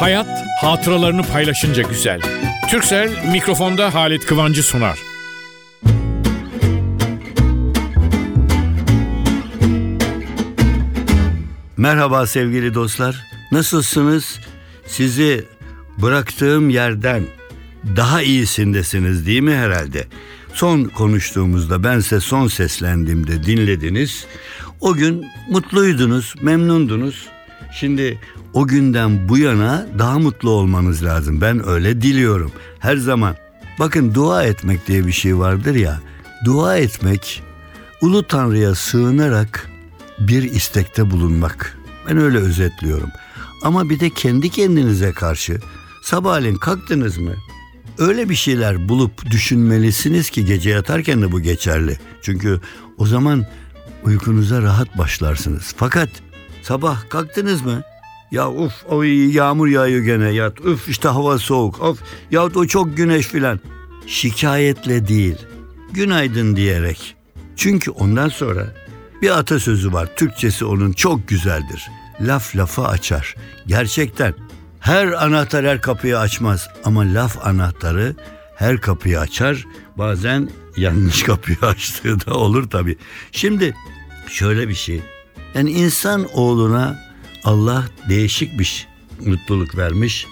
Hayat hatıralarını paylaşınca güzel. Türksel mikrofonda Halit Kıvancı sunar. Merhaba sevgili dostlar. Nasılsınız? Sizi bıraktığım yerden daha iyisindesiniz değil mi herhalde? Son konuştuğumuzda ben size son seslendiğimde dinlediniz. O gün mutluydunuz, memnundunuz. Şimdi o günden bu yana daha mutlu olmanız lazım. Ben öyle diliyorum. Her zaman. Bakın dua etmek diye bir şey vardır ya. Dua etmek Ulu Tanrı'ya sığınarak bir istekte bulunmak. Ben öyle özetliyorum. Ama bir de kendi kendinize karşı sabahleyin kalktınız mı? Öyle bir şeyler bulup düşünmelisiniz ki gece yatarken de bu geçerli. Çünkü o zaman uykunuza rahat başlarsınız. Fakat sabah kalktınız mı? Ya uf o yağmur yağıyor gene yat. Uf işte hava soğuk. Of ya o çok güneş filan. Şikayetle değil. Günaydın diyerek. Çünkü ondan sonra bir atasözü var. Türkçesi onun çok güzeldir. Laf lafı açar. Gerçekten her anahtar her kapıyı açmaz ama laf anahtarı her kapıyı açar. Bazen yanlış kapıyı açtığı da olur tabii. Şimdi şöyle bir şey. Yani insan oğluna Allah değişik bir mutluluk vermiş.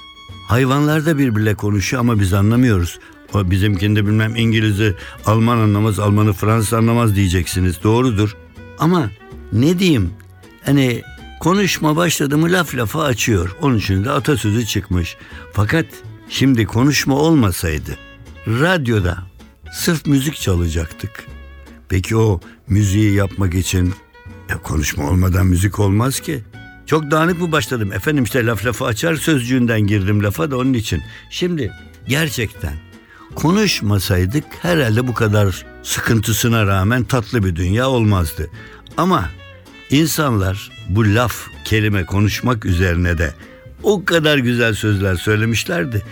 Hayvanlar da birbirle konuşuyor ama biz anlamıyoruz. O bizimkinde bilmem İngiliz'i Alman anlamaz, Almanı Fransız anlamaz diyeceksiniz. Doğrudur. Ama ne diyeyim? Hani konuşma başladı mı laf lafa açıyor. Onun için de atasözü çıkmış. Fakat şimdi konuşma olmasaydı radyoda sırf müzik çalacaktık. Peki o müziği yapmak için e, konuşma olmadan müzik olmaz ki. Çok dağınık mı başladım? Efendim işte laf lafı açar sözcüğünden girdim lafa da onun için. Şimdi gerçekten konuşmasaydık herhalde bu kadar sıkıntısına rağmen tatlı bir dünya olmazdı. Ama insanlar bu laf, kelime konuşmak üzerine de o kadar güzel sözler söylemişlerdi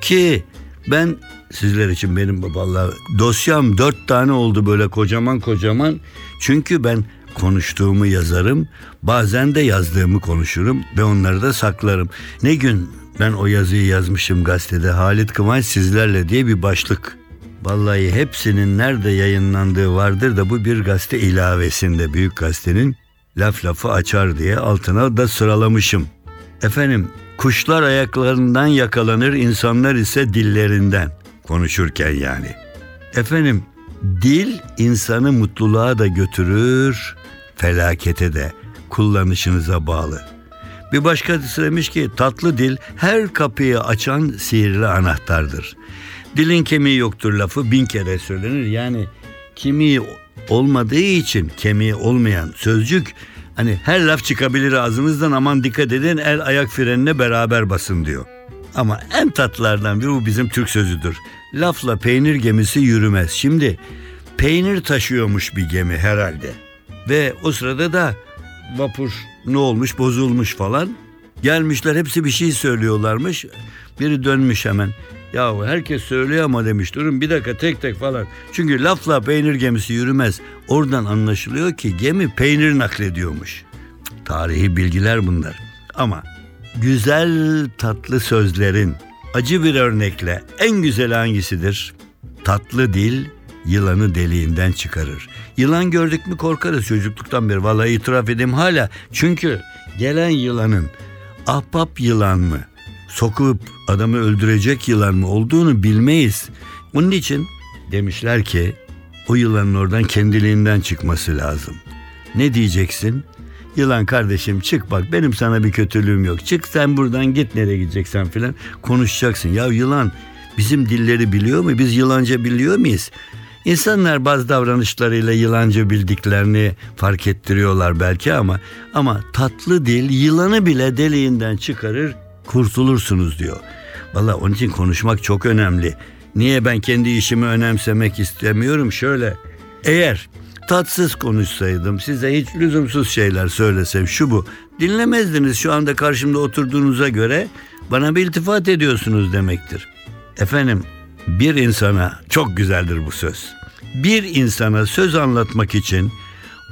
ki ben sizler için benim vallahi dosyam dört tane oldu böyle kocaman kocaman. Çünkü ben konuştuğumu yazarım. Bazen de yazdığımı konuşurum ve onları da saklarım. Ne gün ben o yazıyı yazmışım gazetede Halit Kıvanç sizlerle diye bir başlık. Vallahi hepsinin nerede yayınlandığı vardır da bu bir gazete ilavesinde büyük gazetenin laf lafı açar diye altına da sıralamışım. Efendim kuşlar ayaklarından yakalanır insanlar ise dillerinden konuşurken yani. Efendim dil insanı mutluluğa da götürür felakete de kullanışınıza bağlı. Bir başkası demiş ki tatlı dil her kapıyı açan sihirli anahtardır. Dilin kemiği yoktur lafı bin kere söylenir. Yani kemiği olmadığı için kemiği olmayan sözcük hani her laf çıkabilir ağzınızdan aman dikkat edin el ayak frenine beraber basın diyor. Ama en tatlılardan biri bu bizim Türk sözüdür. Lafla peynir gemisi yürümez. Şimdi peynir taşıyormuş bir gemi herhalde. Ve o sırada da vapur ne olmuş bozulmuş falan. Gelmişler hepsi bir şey söylüyorlarmış. Biri dönmüş hemen. Ya herkes söylüyor ama demiş durun bir dakika tek tek falan. Çünkü lafla peynir gemisi yürümez. Oradan anlaşılıyor ki gemi peynir naklediyormuş. Tarihi bilgiler bunlar. Ama güzel tatlı sözlerin acı bir örnekle en güzel hangisidir? Tatlı dil yılanı deliğinden çıkarır. Yılan gördük mü korkarız çocukluktan beri. Vallahi itiraf edeyim hala. Çünkü gelen yılanın ahbap yılan mı, sokup adamı öldürecek yılan mı olduğunu bilmeyiz. Onun için demişler ki o yılanın oradan kendiliğinden çıkması lazım. Ne diyeceksin? Yılan kardeşim çık bak benim sana bir kötülüğüm yok. Çık sen buradan git nereye gideceksen filan konuşacaksın. Ya yılan bizim dilleri biliyor mu? Biz yılanca biliyor muyuz? İnsanlar bazı davranışlarıyla yılancı bildiklerini fark ettiriyorlar belki ama ama tatlı dil yılanı bile deliğinden çıkarır kurtulursunuz diyor. Valla onun için konuşmak çok önemli. Niye ben kendi işimi önemsemek istemiyorum? Şöyle eğer tatsız konuşsaydım size hiç lüzumsuz şeyler söylesem şu bu dinlemezdiniz şu anda karşımda oturduğunuza göre bana bir iltifat ediyorsunuz demektir. Efendim bir insana çok güzeldir bu söz. Bir insana söz anlatmak için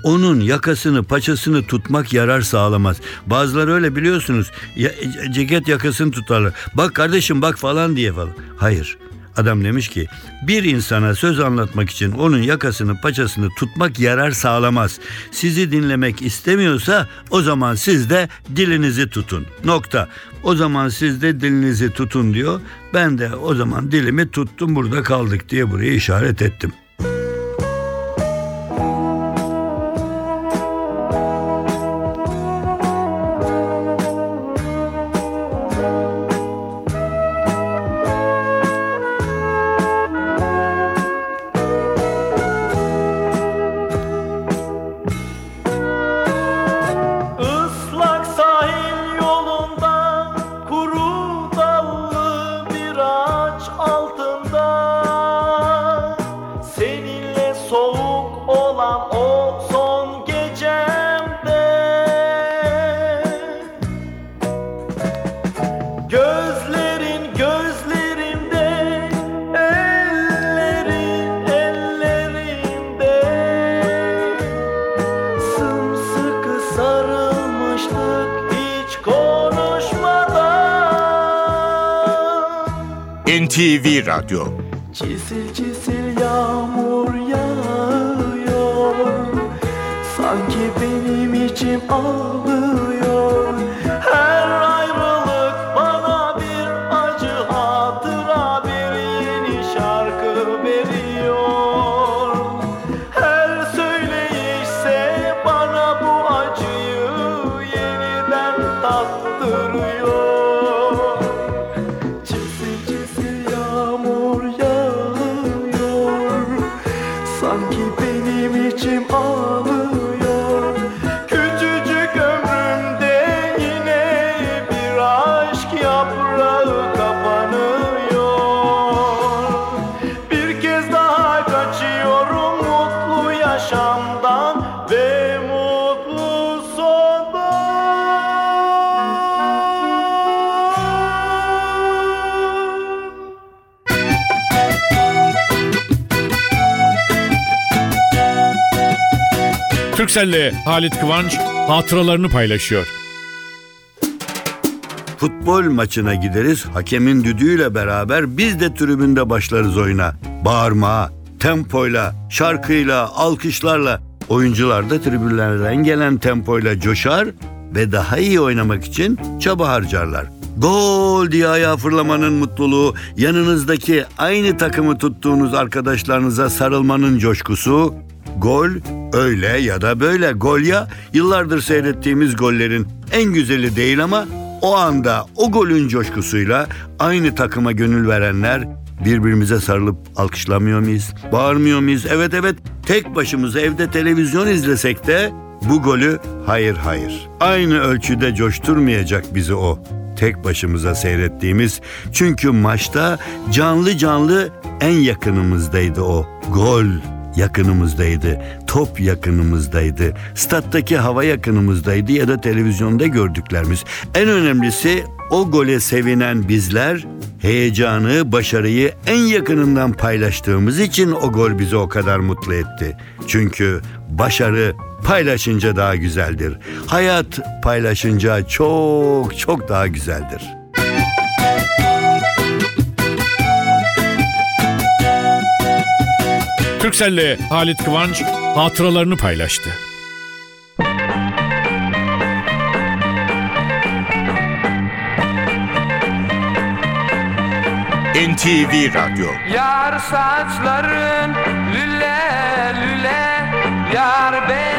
onun yakasını paçasını tutmak yarar sağlamaz. Bazıları öyle biliyorsunuz ya, ceket yakasını tutarlar. Bak kardeşim bak falan diye falan. Hayır Adam demiş ki bir insana söz anlatmak için onun yakasını paçasını tutmak yarar sağlamaz. Sizi dinlemek istemiyorsa o zaman siz de dilinizi tutun. Nokta. O zaman siz de dilinizi tutun diyor. Ben de o zaman dilimi tuttum burada kaldık diye buraya işaret ettim. NTV Radyo. Çisil çisil yağmur yağıyor. Sanki benim içim ağlıyor. Her ayrılık bana bir acı hatıra Bir yeni şarkı veriyor Türkcell'le Halit Kıvanç hatıralarını paylaşıyor. Futbol maçına gideriz. Hakemin düdüğüyle beraber biz de tribünde başlarız oyuna. Bağırma, tempoyla, şarkıyla, alkışlarla. Oyuncular da tribünlerden gelen tempoyla coşar ve daha iyi oynamak için çaba harcarlar. Gol diye ayağa fırlamanın mutluluğu, yanınızdaki aynı takımı tuttuğunuz arkadaşlarınıza sarılmanın coşkusu, Gol öyle ya da böyle gol ya yıllardır seyrettiğimiz gollerin en güzeli değil ama o anda o golün coşkusuyla aynı takıma gönül verenler birbirimize sarılıp alkışlamıyor muyuz? Bağırmıyor muyuz? Evet evet tek başımıza evde televizyon izlesek de bu golü hayır hayır. Aynı ölçüde coşturmayacak bizi o tek başımıza seyrettiğimiz çünkü maçta canlı canlı en yakınımızdaydı o gol yakınımızdaydı. Top yakınımızdaydı. Stat'taki hava yakınımızdaydı ya da televizyonda gördüklerimiz. En önemlisi o gole sevinen bizler heyecanı, başarıyı en yakınından paylaştığımız için o gol bizi o kadar mutlu etti. Çünkü başarı paylaşınca daha güzeldir. Hayat paylaşınca çok çok daha güzeldir. Türkcell'le Halit Kıvanç hatıralarını paylaştı. NTV Radyo Yar saçların lüle lüle Yar benziyor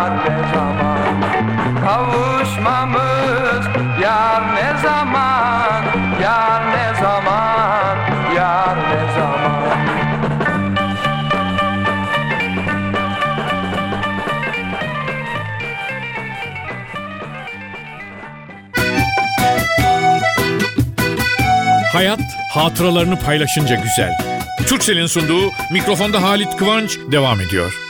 yar ne zaman Kavuşmamız yar ne zaman Yar ne zaman Yar ne zaman Hayat hatıralarını paylaşınca güzel. Türksel'in sunduğu mikrofonda Halit Kıvanç devam ediyor.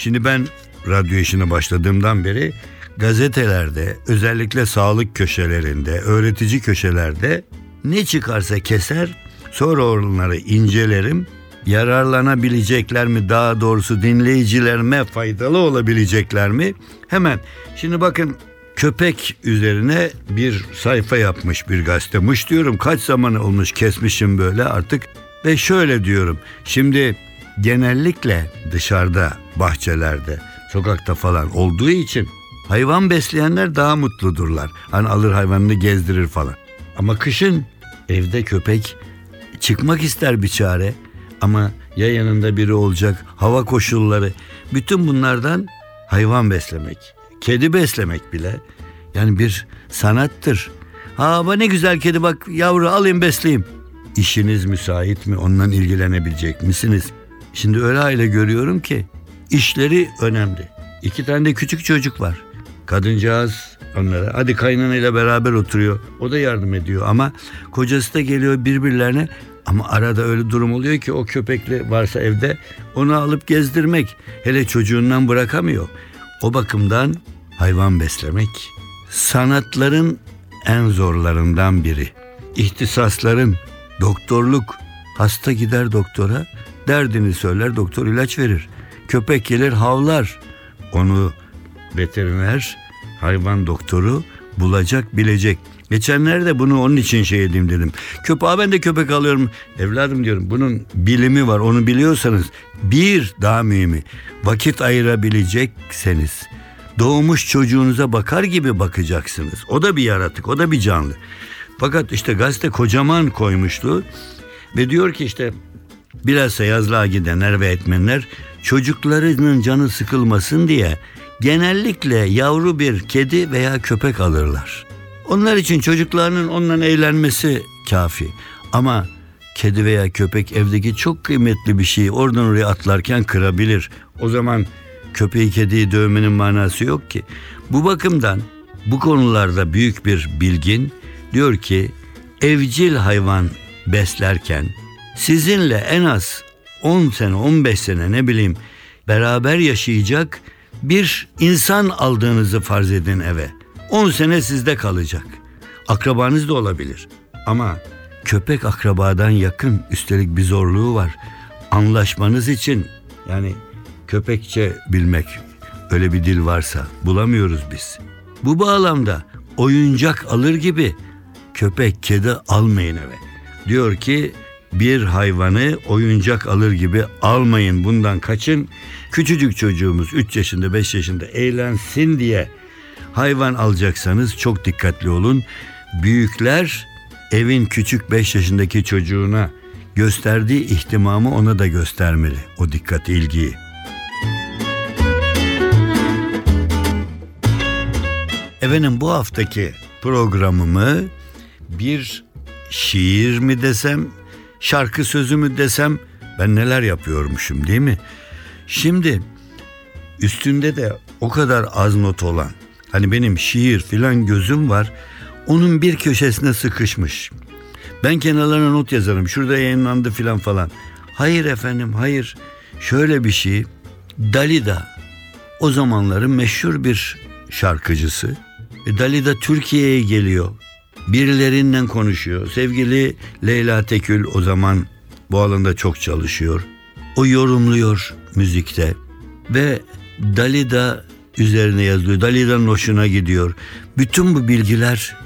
Şimdi ben radyo işine başladığımdan beri gazetelerde özellikle sağlık köşelerinde, öğretici köşelerde ne çıkarsa keser sonra onları incelerim. Yararlanabilecekler mi daha doğrusu dinleyicilerime faydalı olabilecekler mi? Hemen şimdi bakın köpek üzerine bir sayfa yapmış bir gazete. Muş diyorum kaç zaman olmuş kesmişim böyle artık ve şöyle diyorum. Şimdi genellikle dışarıda, bahçelerde, sokakta falan olduğu için hayvan besleyenler daha mutludurlar. Hani alır hayvanını gezdirir falan. Ama kışın evde köpek çıkmak ister bir çare ama ya yanında biri olacak, hava koşulları, bütün bunlardan hayvan beslemek, kedi beslemek bile yani bir sanattır. Ha ne güzel kedi bak yavru alayım besleyeyim. İşiniz müsait mi? Ondan ilgilenebilecek misiniz? Şimdi öyle aile görüyorum ki işleri önemli. İki tane de küçük çocuk var. Kadıncağız onlara hadi kaynanayla beraber oturuyor. O da yardım ediyor ama kocası da geliyor birbirlerine ama arada öyle durum oluyor ki o köpekli varsa evde onu alıp gezdirmek hele çocuğundan bırakamıyor. O bakımdan hayvan beslemek sanatların en zorlarından biri. İhtisasların doktorluk hasta gider doktora derdini söyler doktor ilaç verir. Köpek gelir havlar. Onu veteriner hayvan doktoru bulacak bilecek. Geçenlerde bunu onun için şey edeyim dedim. Köpeğe ben de köpek alıyorum. Evladım diyorum bunun bilimi var onu biliyorsanız bir daha mühimi vakit ayırabilecekseniz doğmuş çocuğunuza bakar gibi bakacaksınız. O da bir yaratık o da bir canlı. Fakat işte gazete kocaman koymuştu ve diyor ki işte bilhassa yazlığa gidenler ve etmenler çocuklarının canı sıkılmasın diye genellikle yavru bir kedi veya köpek alırlar. Onlar için çocuklarının onunla eğlenmesi kafi. Ama kedi veya köpek evdeki çok kıymetli bir şeyi oradan oraya atlarken kırabilir. O zaman köpeği kediyi dövmenin manası yok ki. Bu bakımdan bu konularda büyük bir bilgin diyor ki evcil hayvan beslerken sizinle en az 10 sene 15 sene ne bileyim beraber yaşayacak bir insan aldığınızı farz edin eve. 10 sene sizde kalacak. Akrabanız da olabilir. Ama köpek akrabadan yakın üstelik bir zorluğu var. Anlaşmanız için yani köpekçe bilmek öyle bir dil varsa bulamıyoruz biz. Bu bağlamda oyuncak alır gibi köpek kedi almayın eve. Diyor ki bir hayvanı oyuncak alır gibi almayın bundan kaçın. Küçücük çocuğumuz 3 yaşında 5 yaşında eğlensin diye hayvan alacaksanız çok dikkatli olun. Büyükler evin küçük 5 yaşındaki çocuğuna gösterdiği ihtimamı ona da göstermeli. O dikkati ilgiyi. Efendim bu haftaki programımı bir şiir mi desem, şarkı sözü mü desem ben neler yapıyormuşum değil mi? Şimdi üstünde de o kadar az not olan hani benim şiir filan gözüm var onun bir köşesine sıkışmış. Ben kenarlarına not yazarım şurada yayınlandı filan falan. Hayır efendim hayır şöyle bir şey Dalida o zamanların meşhur bir şarkıcısı. E, Dalida Türkiye'ye geliyor. Birilerinden konuşuyor. Sevgili Leyla Tekül o zaman bu alanda çok çalışıyor. O yorumluyor müzikte ve Dalida üzerine yazıyor. Dalida'nın hoşuna gidiyor. Bütün bu bilgiler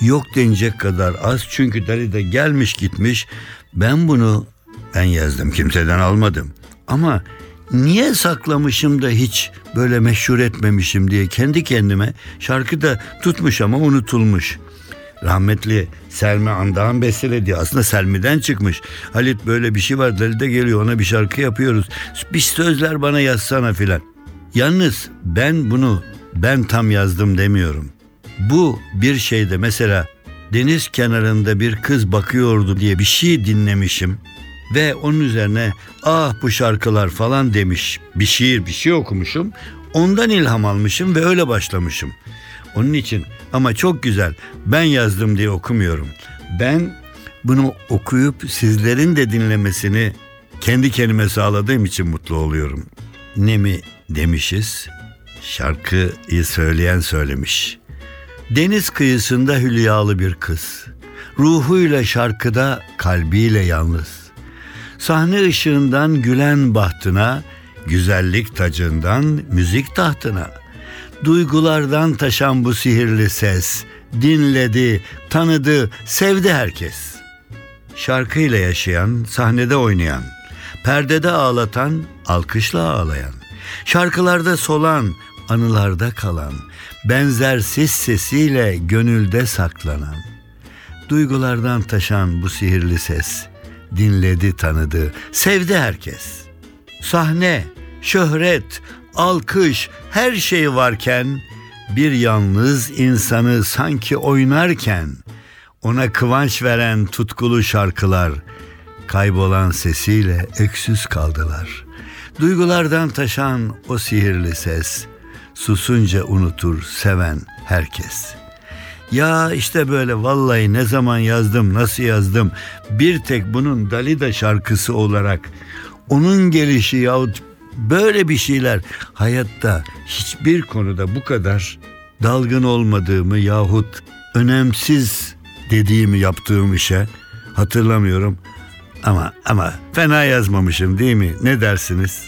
yok denecek kadar az. Çünkü Dalida gelmiş gitmiş. Ben bunu ben yazdım kimseden almadım. Ama niye saklamışım da hiç böyle meşhur etmemişim diye kendi kendime şarkı da tutmuş ama unutulmuş. Rahmetli Selmi Andağ'ın bestelediği aslında Selmi'den çıkmış. Halit böyle bir şey var Dalide geliyor ona bir şarkı yapıyoruz. Bir sözler bana yazsana filan. Yalnız ben bunu ben tam yazdım demiyorum. Bu bir şeyde mesela deniz kenarında bir kız bakıyordu diye bir şey dinlemişim ve onun üzerine ah bu şarkılar falan demiş bir şiir bir şey okumuşum. Ondan ilham almışım ve öyle başlamışım. Onun için ama çok güzel. Ben yazdım diye okumuyorum. Ben bunu okuyup sizlerin de dinlemesini kendi kendime sağladığım için mutlu oluyorum. Ne mi demişiz? Şarkıyı söyleyen söylemiş. Deniz kıyısında hülyalı bir kız. Ruhuyla şarkıda, kalbiyle yalnız. Sahne ışığından gülen bahtına, güzellik tacından müzik tahtına. Duygulardan taşan bu sihirli ses, dinledi, tanıdı, sevdi herkes. Şarkıyla yaşayan, sahnede oynayan, perdede ağlatan, alkışla ağlayan, şarkılarda solan, anılarda kalan, benzersiz sesiyle gönülde saklanan, duygulardan taşan bu sihirli ses, dinledi tanıdı, sevdi herkes. Sahne, şöhret, alkış, her şey varken, bir yalnız insanı sanki oynarken, ona kıvanç veren tutkulu şarkılar, kaybolan sesiyle öksüz kaldılar. Duygulardan taşan o sihirli ses, susunca unutur seven herkes. Ya işte böyle vallahi ne zaman yazdım, nasıl yazdım, bir tek bunun Dalida şarkısı olarak onun gelişi yahut böyle bir şeyler hayatta hiçbir konuda bu kadar dalgın olmadığımı yahut önemsiz dediğimi yaptığım işe hatırlamıyorum. Ama ama fena yazmamışım değil mi? Ne dersiniz?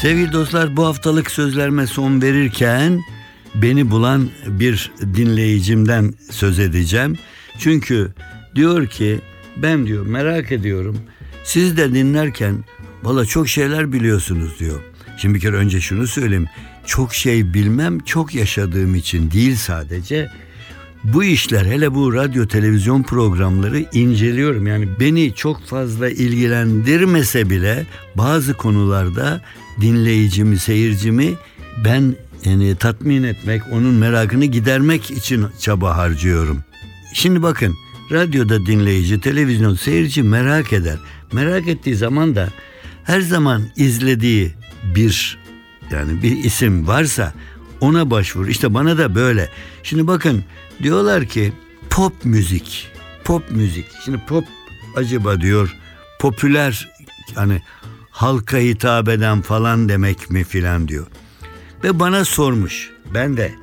Sevgili dostlar bu haftalık sözlerime son verirken beni bulan bir dinleyicimden söz edeceğim. Çünkü diyor ki ben diyor merak ediyorum. Siz de dinlerken valla çok şeyler biliyorsunuz diyor. Şimdi bir kere önce şunu söyleyeyim. Çok şey bilmem çok yaşadığım için değil sadece. Bu işler hele bu radyo televizyon programları inceliyorum. Yani beni çok fazla ilgilendirmese bile bazı konularda dinleyicimi, seyircimi ben yani tatmin etmek, onun merakını gidermek için çaba harcıyorum. Şimdi bakın radyoda dinleyici, televizyon seyirci merak eder. Merak ettiği zaman da her zaman izlediği bir yani bir isim varsa ona başvur. İşte bana da böyle. Şimdi bakın diyorlar ki pop müzik. Pop müzik. Şimdi pop acaba diyor popüler hani halka hitap eden falan demek mi filan diyor. Ve bana sormuş. Ben de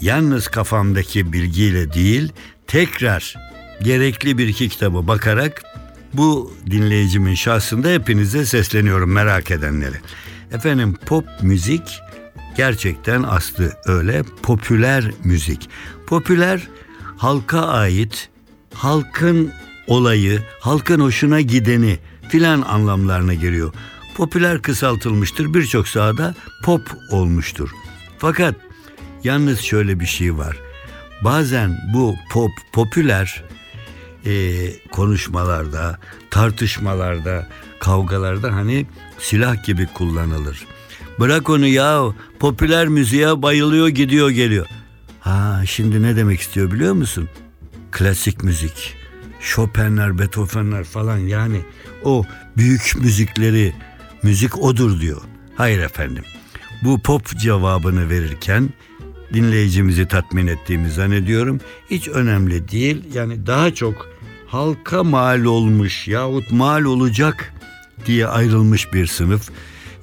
yalnız kafamdaki bilgiyle değil tekrar gerekli bir iki kitabı bakarak bu dinleyicimin şahsında hepinize sesleniyorum merak edenlere. Efendim pop müzik gerçekten aslı öyle popüler müzik. Popüler halka ait, halkın olayı, halkın hoşuna gideni filan anlamlarına geliyor. Popüler kısaltılmıştır birçok sahada pop olmuştur. Fakat yalnız şöyle bir şey var. Bazen bu pop popüler e, konuşmalarda, tartışmalarda, kavgalarda hani silah gibi kullanılır. Bırak onu ya popüler müziğe bayılıyor gidiyor geliyor. Ha şimdi ne demek istiyor biliyor musun? Klasik müzik. Chopin'ler, Beethoven'ler falan yani o büyük müzikleri müzik odur diyor. Hayır efendim. Bu pop cevabını verirken dinleyicimizi tatmin ettiğimi zannediyorum. Hiç önemli değil. Yani daha çok halka mal olmuş yahut mal olacak diye ayrılmış bir sınıf.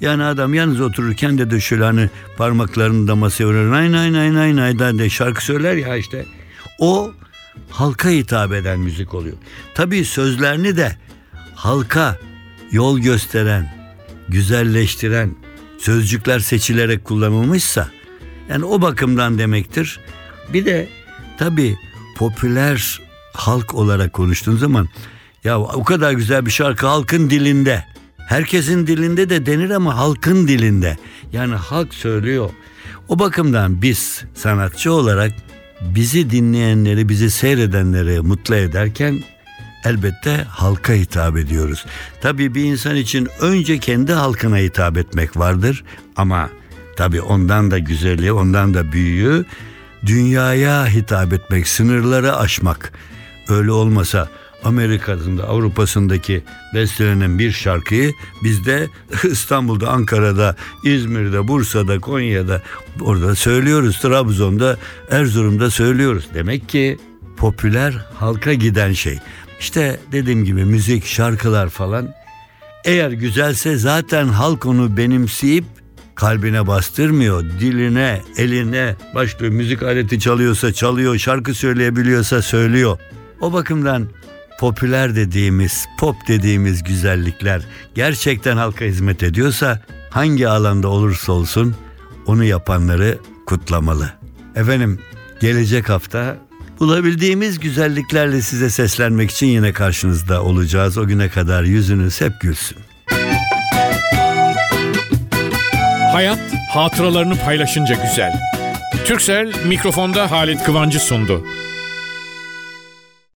Yani adam yalnız otururken de de şöyle hani parmaklarını da masaya vurur. Nay nay nay nay nay de şarkı söyler ya işte. O halka hitap eden müzik oluyor. Tabii sözlerini de halka yol gösteren, güzelleştiren sözcükler seçilerek kullanılmışsa yani o bakımdan demektir. Bir de tabii popüler halk olarak konuştuğun zaman ya o kadar güzel bir şarkı halkın dilinde. Herkesin dilinde de denir ama halkın dilinde. Yani halk söylüyor. O bakımdan biz sanatçı olarak bizi dinleyenleri, bizi seyredenleri mutlu ederken elbette halka hitap ediyoruz. Tabii bir insan için önce kendi halkına hitap etmek vardır ama tabii ondan da güzeli, ondan da büyüğü dünyaya hitap etmek, sınırları aşmak. Öyle olmasa Amerika'sında, Avrupa'sındaki bestelenen bir şarkıyı bizde İstanbul'da, Ankara'da, İzmir'de, Bursa'da, Konya'da orada söylüyoruz. Trabzon'da, Erzurum'da söylüyoruz. Demek ki popüler halka giden şey. İşte dediğim gibi müzik, şarkılar falan eğer güzelse zaten halk onu benimseyip kalbine bastırmıyor. Diline, eline başlıyor. Müzik aleti çalıyorsa çalıyor, şarkı söyleyebiliyorsa söylüyor. O bakımdan popüler dediğimiz, pop dediğimiz güzellikler gerçekten halka hizmet ediyorsa hangi alanda olursa olsun onu yapanları kutlamalı. Efendim gelecek hafta bulabildiğimiz güzelliklerle size seslenmek için yine karşınızda olacağız. O güne kadar yüzünüz hep gülsün. Hayat hatıralarını paylaşınca güzel. Türksel mikrofonda Halit Kıvancı sundu.